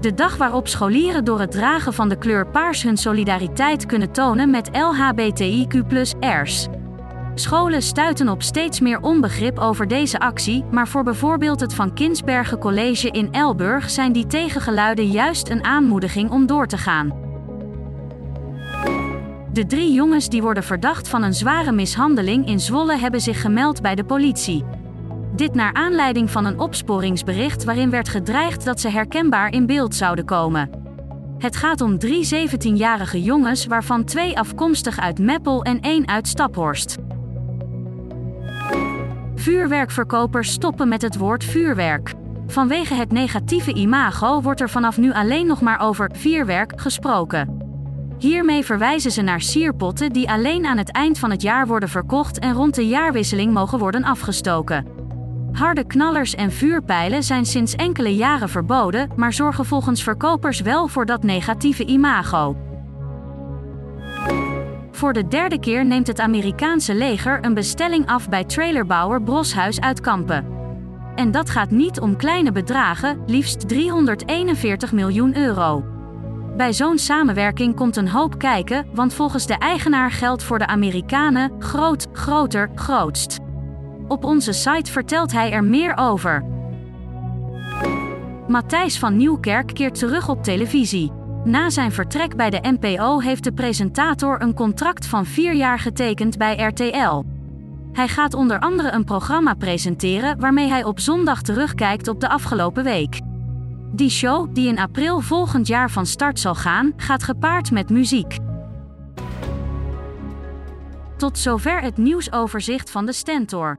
De dag waarop scholieren door het dragen van de kleur paars hun solidariteit kunnen tonen met LHBTIQ+'ers. Scholen stuiten op steeds meer onbegrip over deze actie, maar voor bijvoorbeeld het Van Kinsbergen College in Elburg zijn die tegengeluiden juist een aanmoediging om door te gaan. De drie jongens die worden verdacht van een zware mishandeling in Zwolle hebben zich gemeld bij de politie. Dit naar aanleiding van een opsporingsbericht waarin werd gedreigd dat ze herkenbaar in beeld zouden komen. Het gaat om drie 17-jarige jongens, waarvan twee afkomstig uit Meppel en één uit Staphorst. Vuurwerkverkopers stoppen met het woord vuurwerk. Vanwege het negatieve imago wordt er vanaf nu alleen nog maar over vuurwerk gesproken. Hiermee verwijzen ze naar sierpotten die alleen aan het eind van het jaar worden verkocht en rond de jaarwisseling mogen worden afgestoken. Harde knallers en vuurpijlen zijn sinds enkele jaren verboden, maar zorgen volgens verkopers wel voor dat negatieve imago. Voor de derde keer neemt het Amerikaanse leger een bestelling af bij trailerbouwer Broshuis uit Kampen. En dat gaat niet om kleine bedragen, liefst 341 miljoen euro. Bij zo'n samenwerking komt een hoop kijken, want volgens de eigenaar geldt voor de Amerikanen groot, groter, grootst. Op onze site vertelt hij er meer over. Matthijs van Nieuwkerk keert terug op televisie. Na zijn vertrek bij de NPO heeft de presentator een contract van vier jaar getekend bij RTL. Hij gaat onder andere een programma presenteren waarmee hij op zondag terugkijkt op de afgelopen week. Die show, die in april volgend jaar van start zal gaan, gaat gepaard met muziek. Tot zover het nieuwsoverzicht van de Stentor.